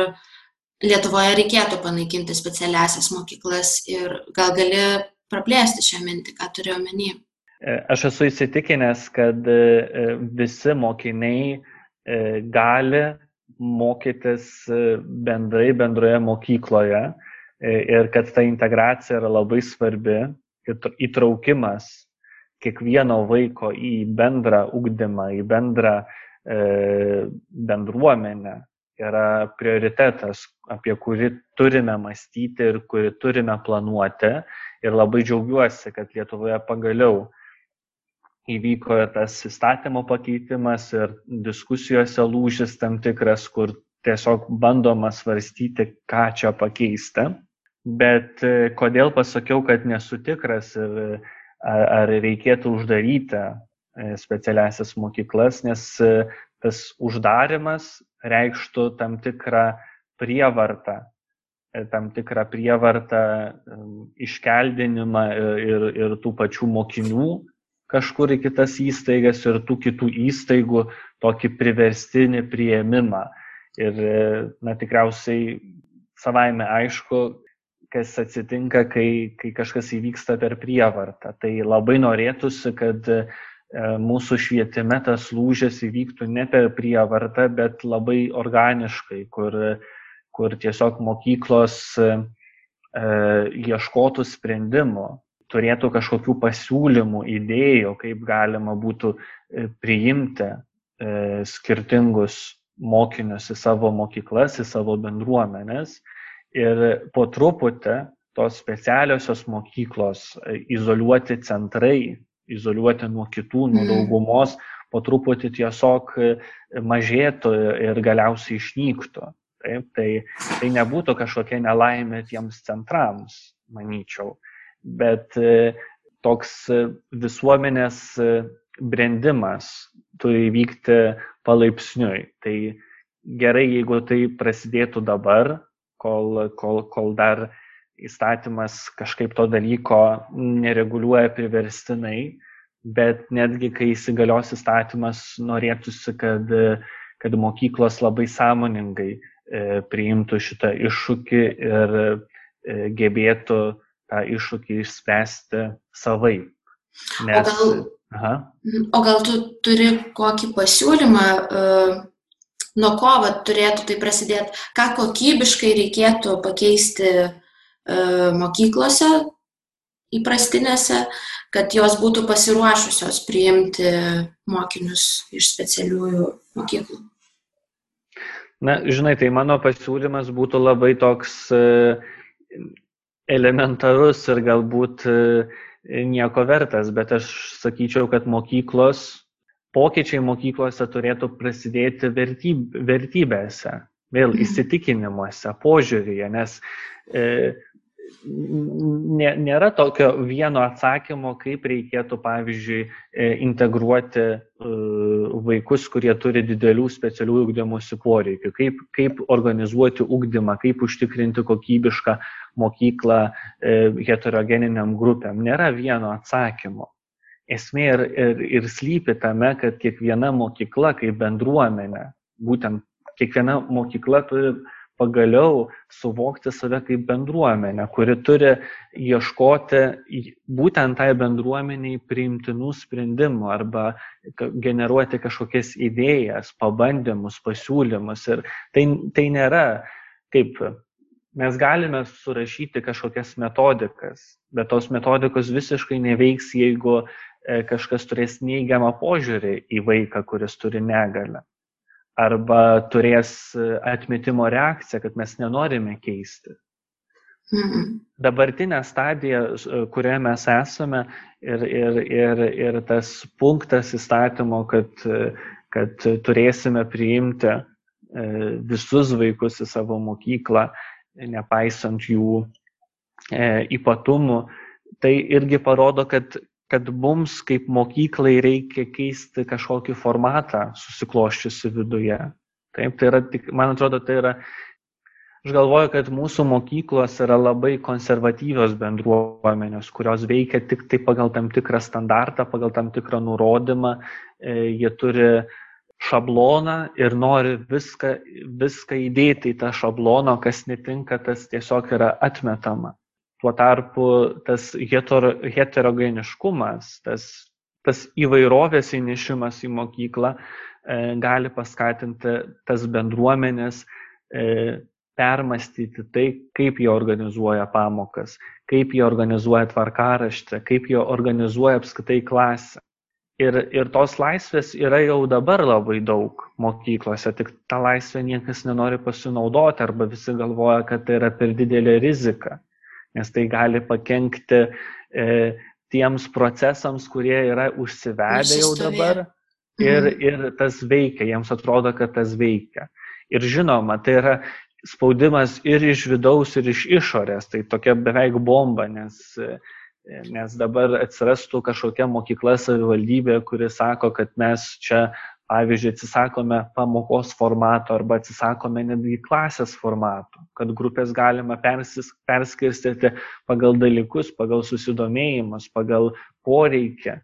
Lietuvoje reikėtų panaikinti specialiasias mokyklas ir gal gali praplėsti šią mintį, ką turiu omeny. E, aš esu įsitikinęs, kad e, visi mokiniai gali mokytis bendrai bendroje mokykloje ir kad ta integracija yra labai svarbi įtraukimas kiekvieno vaiko į bendrą ugdymą, į bendrą e, bendruomenę yra prioritetas, apie kurį turime mąstyti ir kurį turime planuoti. Ir labai džiaugiuosi, kad Lietuvoje pagaliau įvyko tas įstatymo pakeitimas ir diskusijose lūžis tam tikras, kur tiesiog bandoma svarstyti, ką čia pakeisti. Bet e, kodėl pasakiau, kad nesu tikras ir ar, ar reikėtų uždaryti e, specialiasias mokyklas, nes e, tas uždarimas reikštų tam tikrą prievartą, tam tikrą prievartą iškeldinimą ir, ir tų pačių mokinių kažkur į kitas įstaigas ir tų kitų įstaigų tokį priverstinį prieimimą. Ir, na, tikriausiai savaime aišku, kas atsitinka, kai, kai kažkas įvyksta per prievartą. Tai labai norėtųsi, kad e, mūsų švietime tas lūžis įvyktų ne per prievartą, bet labai organiškai, kur, kur tiesiog mokyklos e, ieškotų sprendimų, turėtų kažkokių pasiūlymų, idėjų, kaip galima būtų e, priimti skirtingus mokinius į savo mokyklas, į savo bendruomenės ir po truputį tos specialiosios mokyklos, e, izoliuoti centrai, izoliuoti nuo kitų, nuo mm. daugumos, po truputį tiesiog e, mažėtų ir galiausiai išnyktų. Taip, tai, tai nebūtų kažkokia nelaimė tiems centrams, manyčiau, bet e, toks visuomenės brendimas turi vykti palaipsniui. Tai gerai, jeigu tai prasidėtų dabar, kol, kol, kol dar įstatymas kažkaip to dalyko nereguliuoja priverstinai, bet netgi kai įsigalios įstatymas, norėtųsi, kad, kad mokyklos labai sąmoningai e, priimtų šitą iššūkį ir e, gebėtų tą iššūkį išspręsti savai. Nes, o, gal, aha. o gal tu turi kokį pasiūlymą, uh, nuo ko vat, turėtų tai prasidėti, ką kokybiškai reikėtų pakeisti e, mokyklose įprastinėse, kad jos būtų pasiruošusios priimti mokinius iš specialiųjų mokyklų. Na, žinai, tai mano pasiūlymas būtų labai toks e, elementarus ir galbūt e, nieko vertas, bet aš sakyčiau, kad mokyklos pokyčiai mokyklose turėtų prasidėti vertyb, vertybėse. vėl mhm. įsitikinimuose, požiūrėje, nes e, nė, nėra tokio vieno atsakymo, kaip reikėtų, pavyzdžiui, e, integruoti e, vaikus, kurie turi didelių specialių ugdymosi poreikių, kaip, kaip organizuoti ugdymą, kaip užtikrinti kokybišką mokyklą e, heterogeniniam grupėm. Nėra vieno atsakymo. Esmė ir, ir, ir slypi tame, kad kiekviena mokykla kaip bendruomenė, būtent kiekviena mokykla turi pagaliau suvokti save kaip bendruomenę, kuri turi ieškoti būtent tai bendruomeniai priimtinų sprendimų arba generuoti kažkokias idėjas, pabandymus, pasiūlymus. Ir tai, tai nėra kaip mes galime surašyti kažkokias metodikas, bet tos metodikos visiškai neveiks, jeigu e, kažkas turės neigiamą požiūrį į vaiką, kuris turi negalę arba turės e, atmetimo reakciją, kad mes nenorime keisti. Dabartinė stadija, e, kurioje mes esame ir, ir, ir, ir tas punktas įstatymo, kad, e, kad turėsime priimti visus vaikus į savo mokyklą, nepaisant jų ypatumų, tai irgi parodo, kad kad mums kaip mokyklai reikia keisti kažkokį formatą susikloščiusi viduje. Taip, tai yra, tik, man atrodo, tai yra, aš galvoju, kad mūsų mokyklos yra labai konservatyvios bendruomenės, kurios veikia tik tai pagal tam tikrą standartą, pagal tam tikrą nurodymą, e, jie turi šabloną ir nori viską, viską įdėti į tą šabloną, kas netinka, tas tiesiog yra atmetama. Tuo tarpu tas heter, heterogeniškumas, tas, tas įvairovės įnešimas į mokyklą e, gali paskatinti tas bendruomenės e, permastyti tai, kaip jie organizuoja pamokas, kaip jie organizuoja tvarkaraštę, kaip jie organizuoja apskaitai klasę. Ir, ir tos laisvės yra jau dabar labai daug mokyklose, tik tą laisvę niekas nenori pasinaudoti arba visi galvoja, kad tai yra per didelė rizika nes tai gali pakenkti e, tiems procesams, kurie yra užsivedę jau dabar ir, mhm. ir tas veikia, jiems atrodo, kad tas veikia. Ir žinoma, tai yra spaudimas ir iš vidaus, ir iš išorės, tai tokia beveik bomba, nes, nes dabar atsirastų kažkokia mokykla savivaldybė, kuri sako, kad mes čia pavyzdžiui atsisakome pamokos formato arba atsisakome netgi klasės formato, kad grupės galima persis, perskirstyti pagal dalykus, pagal susidomėjimus, pagal poreikį,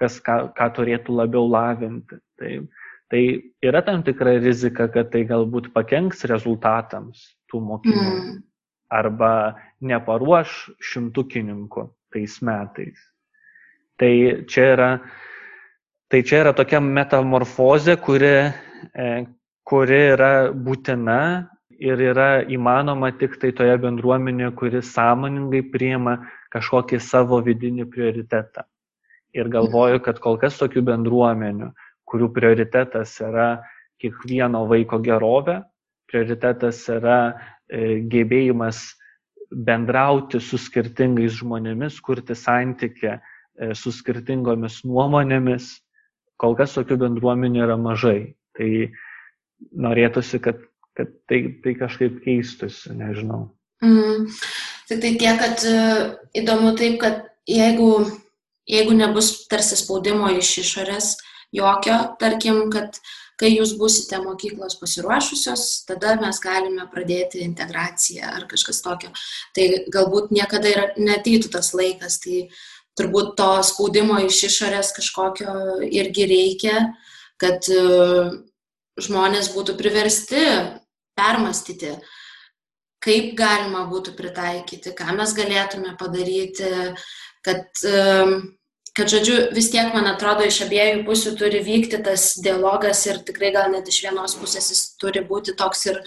kas ką, ką turėtų labiau lavinti. Tai, tai yra tam tikra rizika, kad tai galbūt pakenks rezultatams tų mokinių mm. arba neparuoš šimtukininkų tais metais. Tai čia yra Tai čia yra tokia metamorfozė, kuri, e, kuri yra būtina ir yra įmanoma tik tai toje bendruomenėje, kuri sąmoningai priima kažkokį savo vidinį prioritetą. Ir galvoju, kad kol kas tokių bendruomenių, kurių prioritetas yra kiekvieno vaiko gerovė, prioritetas yra e, gebėjimas bendrauti su skirtingais žmonėmis, kurti santykę e, su skirtingomis nuomonėmis, kol kas tokių bendruomenių yra mažai. Tai norėtųsi, kad, kad tai, tai kažkaip keistųsi, nežinau. Mm. Tik tai tiek, kad e, įdomu taip, kad jeigu, jeigu nebus tarsi spaudimo iš išorės, jokio, tarkim, kad kai jūs būsite mokyklos pasiruošusios, tada mes galime pradėti integraciją ar kažkas tokio. Tai galbūt niekada ir neteitų tas laikas. Tai turbūt to spaudimo iš išorės kažkokio irgi reikia, kad e, žmonės būtų priversti permastyti, kaip galima būtų pritaikyti, ką mes galėtume padaryti, kad, e, kad, žodžiu, vis tiek, man atrodo, iš abiejų pusių turi vykti tas dialogas ir tikrai gal net iš vienos pusės jis turi būti toks ir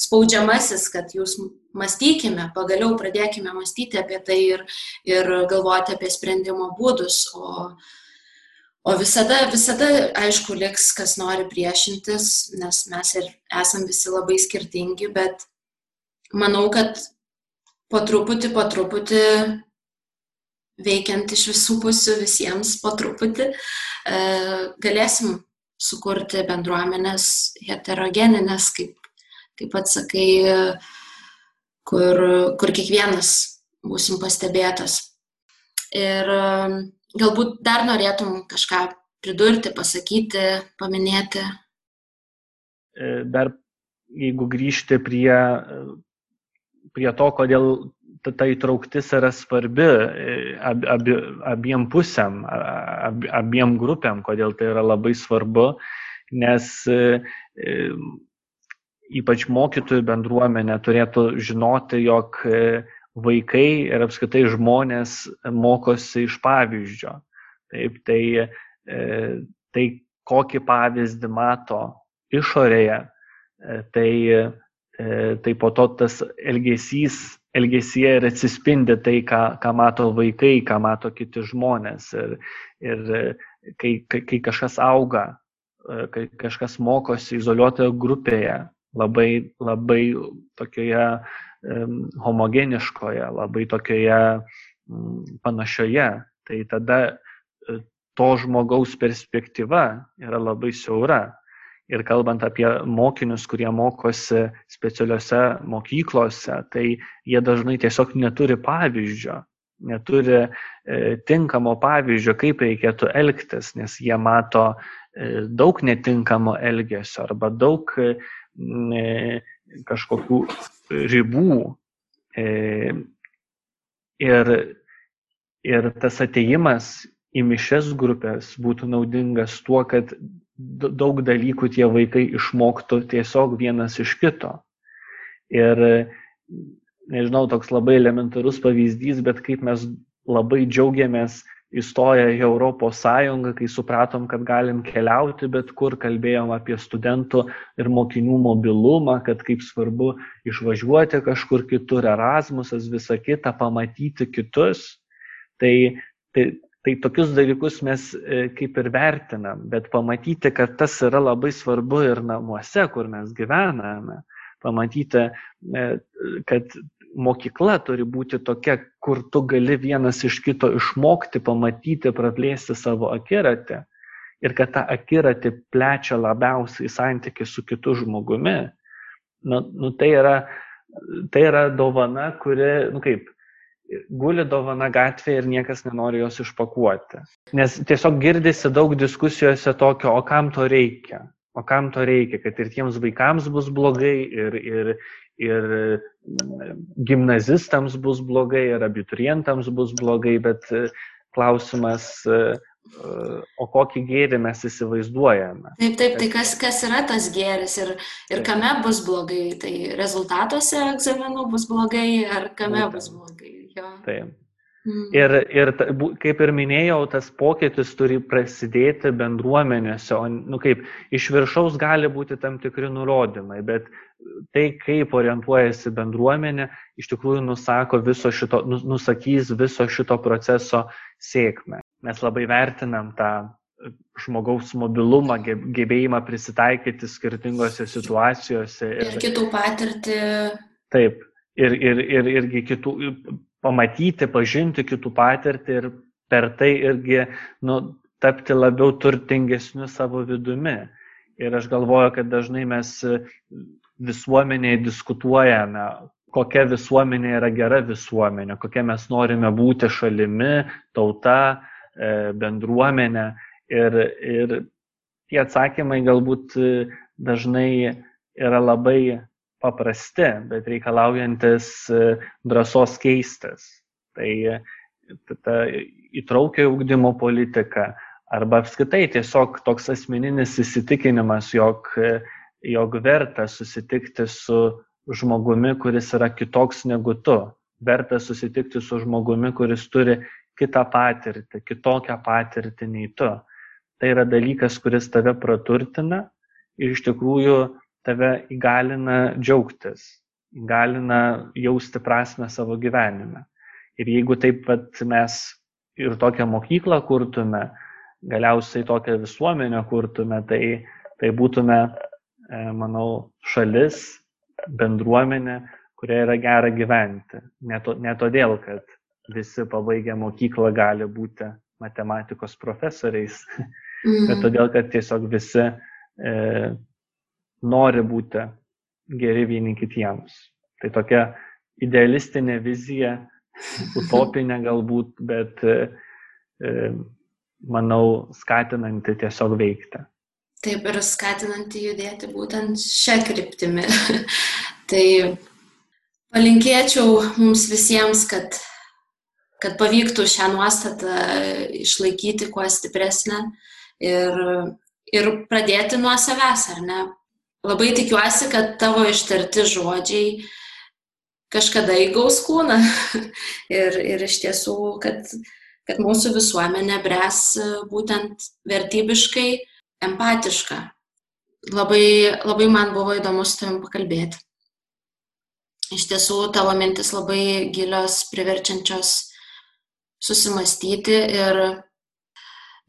spaudžiamasis, kad jūs mąstykime, pagaliau pradėkime mąstyti apie tai ir, ir galvoti apie sprendimo būdus. O, o visada, visada, aišku, liks, kas nori priešintis, nes mes ir esam visi labai skirtingi, bet manau, kad po truputį, po truputį veikiant iš visų pusių visiems po truputį, e, galėsim sukurti bendruomenės heterogeninės, kaip kaip pats sakai, kur, kur kiekvienas būsim pastebėtas. Ir galbūt dar norėtum kažką pridurti, pasakyti, paminėti. E, dar jeigu grįžti prie, prie to, kodėl ta, ta įtrauktis yra svarbi e, ab, ab, abiem pusėm, ab, abiem grupėm, kodėl tai yra labai svarbu, nes e, ypač mokytojų bendruomenė turėtų žinoti, jog vaikai ir apskritai žmonės mokosi iš pavyzdžio. Taip, tai E, tai kokį pavyzdį mato išorėje, e, tai, e, tai po to tas elgesys, elgesyje ir atsispindi tai, ką, ką mato vaikai, ką mato kiti žmonės. Ir, ir kai, kai, kai kažkas auga, kai kažkas mokosi izoliuotoje grupėje, labai, labai tokioje homogeniškoje, labai tokioje um, panašioje, tai tada to žmogaus perspektyva yra labai siaura. Ir kalbant apie mokinius, kurie mokosi specialiuose mokyklose, tai jie dažnai tiesiog neturi pavyzdžio, neturi e, tinkamo pavyzdžio, kaip reikėtų elgtis, nes jie mato e, daug netinkamo elgesio arba daug e, kažkokių ribų. E, ir, ir tas ateimas į mišes grupės būtų naudingas tuo, kad daug dalykų tie vaikai išmoktų tiesiog vienas iš kito. Ir nežinau, toks labai elementarus pavyzdys, bet kaip mes labai džiaugiamės įstoję į Europos Sąjungą, kai supratom, kad galim keliauti, bet kur kalbėjom apie studentų ir mokinių mobilumą, kad kaip svarbu išvažiuoti kažkur kitur, Erasmusas, visa kita, pamatyti kitus. Tai, tai Tai tokius dalykus mes e, kaip ir vertinam, bet pamatyti, kad tas yra labai svarbu ir namuose, kur mes gyvename, pamatyti, e, kad mokykla turi būti tokia, kur tu gali vienas iš kito išmokti, pamatyti, praplėsti savo akiratį ir kad tą akiratį plečia labiausiai santykiai su kitu žmogumi. Nu, nu, tai, yra, tai yra dovana, kuri, nu kaip, guli dovana gatvėje ir niekas nenori jos išpakuoti. Nes tiesiog girdisi daug diskusijose tokio, o kam to reikia? O kam to reikia, kad ir tiems vaikams bus blogai, ir, ir, ir gimnazistams bus blogai, ir abiturientams bus blogai, bet e, klausimas, e, o kokį gėrį mes įsivaizduojame. Taip, taip, tai kas, kas yra tas gėris ir, ir kame bus blogai, tai rezultatuose egzaminų bus blogai ar kame Būtent. bus blogai. Jo. Taip. Mm. Ir, ir kaip ir minėjau, tas pokytis turi prasidėti bendruomenėse, o nu, kaip iš viršaus gali būti tam tikri nurodymai, bet tai, kaip orientuojasi bendruomenė, iš tikrųjų nusako viso šito, nusakys viso šito proceso sėkmę. Mes labai vertinam tą žmogaus mobilumą, gebėjimą prisitaikyti skirtingose situacijose. Ir, ir kitų patirtį. Taip, ir, ir, ir irgi kitų, pamatyti, pažinti kitų patirtį ir per tai irgi nu, tapti labiau turtingesniu savo vidumi. Ir aš galvoju, kad dažnai mes visuomenėje diskutuojame, kokia visuomenė yra gera visuomenė, kokia mes norime būti šalimi, tauta, e, bendruomenė. Ir, ir tie atsakymai galbūt dažnai yra labai paprasti, bet reikalaujantis e, drąsos keistis. Tai ta įtraukia ugdymo politika arba apskaitai tiesiog toks asmeninis įsitikinimas, jog, jog verta susitikti su žmogumi, kuris yra kitoks negu tu. Verta susitikti su žmogumi, kuris turi kitą patirtį, kitokią patirtį nei tu. Tai yra dalykas, kuris tave praturtina ir iš tikrųjų tave įgalina džiaugtis, įgalina jausti prasme savo gyvenime. Ir jeigu taip pat mes ir tokią mokyklą kurtume, galiausiai tokią visuomenę kurtume, tai, tai būtume, e, manau, šalis, bendruomenė, kurioje yra gera gyventi. Ne, to, ne todėl, kad visi pabaigę mokyklą gali būti matematikos profesoriais, mm. bet todėl, kad tiesiog visi e, nori būti geri vieni kitiems. Tai tokia idealistinė vizija, utopinė galbūt, bet e, manau, skatinanti tiesiog veikti. Taip ir skatinanti judėti būtent šią kryptimį. tai palinkėčiau mums visiems, kad, kad pavyktų šią nuostatą išlaikyti kuo stipresnę ir, ir pradėti nuo savęs, ar ne? Labai tikiuosi, kad tavo ištarti žodžiai kažkada įgaus kūną ir, ir iš tiesų, kad, kad mūsų visuomenė bres būtent vertybiškai empatiška. Labai, labai man buvo įdomu su tavim pakalbėti. Iš tiesų, tavo mintis labai gilios, priverčiančios susimastyti ir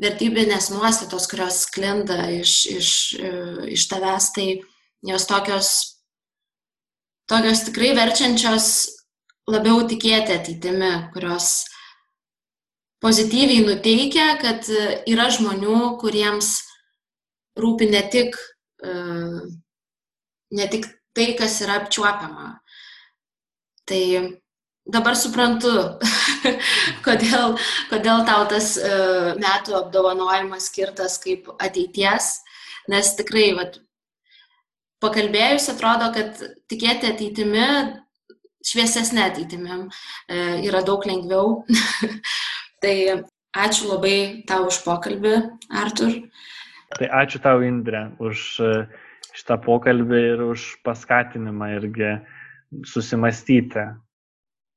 vertybinės nuostatos, kurios sklinda iš, iš, iš tavęs, tai jos tokios, tokios tikrai verčiančios labiau tikėti ateitimi, kurios pozityviai nuteikia, kad yra žmonių, kuriems rūpi ne tik, e, ne tik tai, kas yra apčiuopiama. Tai dabar suprantu, kodėl, kodėl tau tas e, metų apdovanojimas skirtas kaip ateities, nes tikrai, vat, pakalbėjus, atrodo, kad tikėti ateitimi, šviesesnė ateitimi e, yra daug lengviau. tai ačiū labai tau už pokalbį, Artur. Tai ačiū tau, Indrė, už e, šitą pokalbį ir už paskatinimą irgi susimastyti.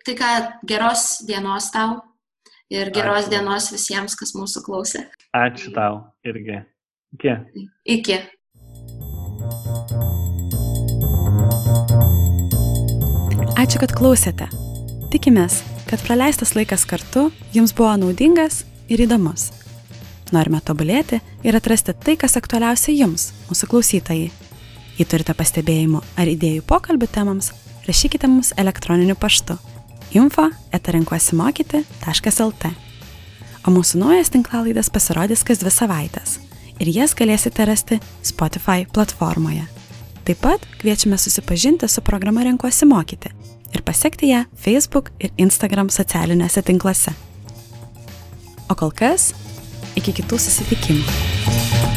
Tai ką, geros dienos tau ir geros ačiū. dienos visiems, kas mūsų klausė. Ačiū tau irgi. Iki. Iki. Ačiū, kad klausėte. Tikimės, kad praleistas laikas kartu jums buvo naudingas ir įdomus. Norime tobulėti ir atrasti tai, kas aktualiausia jums, mūsų klausytojai. Jei turite pastebėjimų ar idėjų pokalbių temams, rašykite mums elektroniniu paštu info etarenkuosimokyti.lt. O mūsų naujas tinklalaidas pasirodys kas dvi savaitės ir jas galėsite rasti Spotify platformoje. Taip pat kviečiame susipažinti su programa Renkuosi mokyti ir pasiekti ją Facebook ir Instagram socialiniuose tinkluose. O kol kas Iki kitų susitikimų.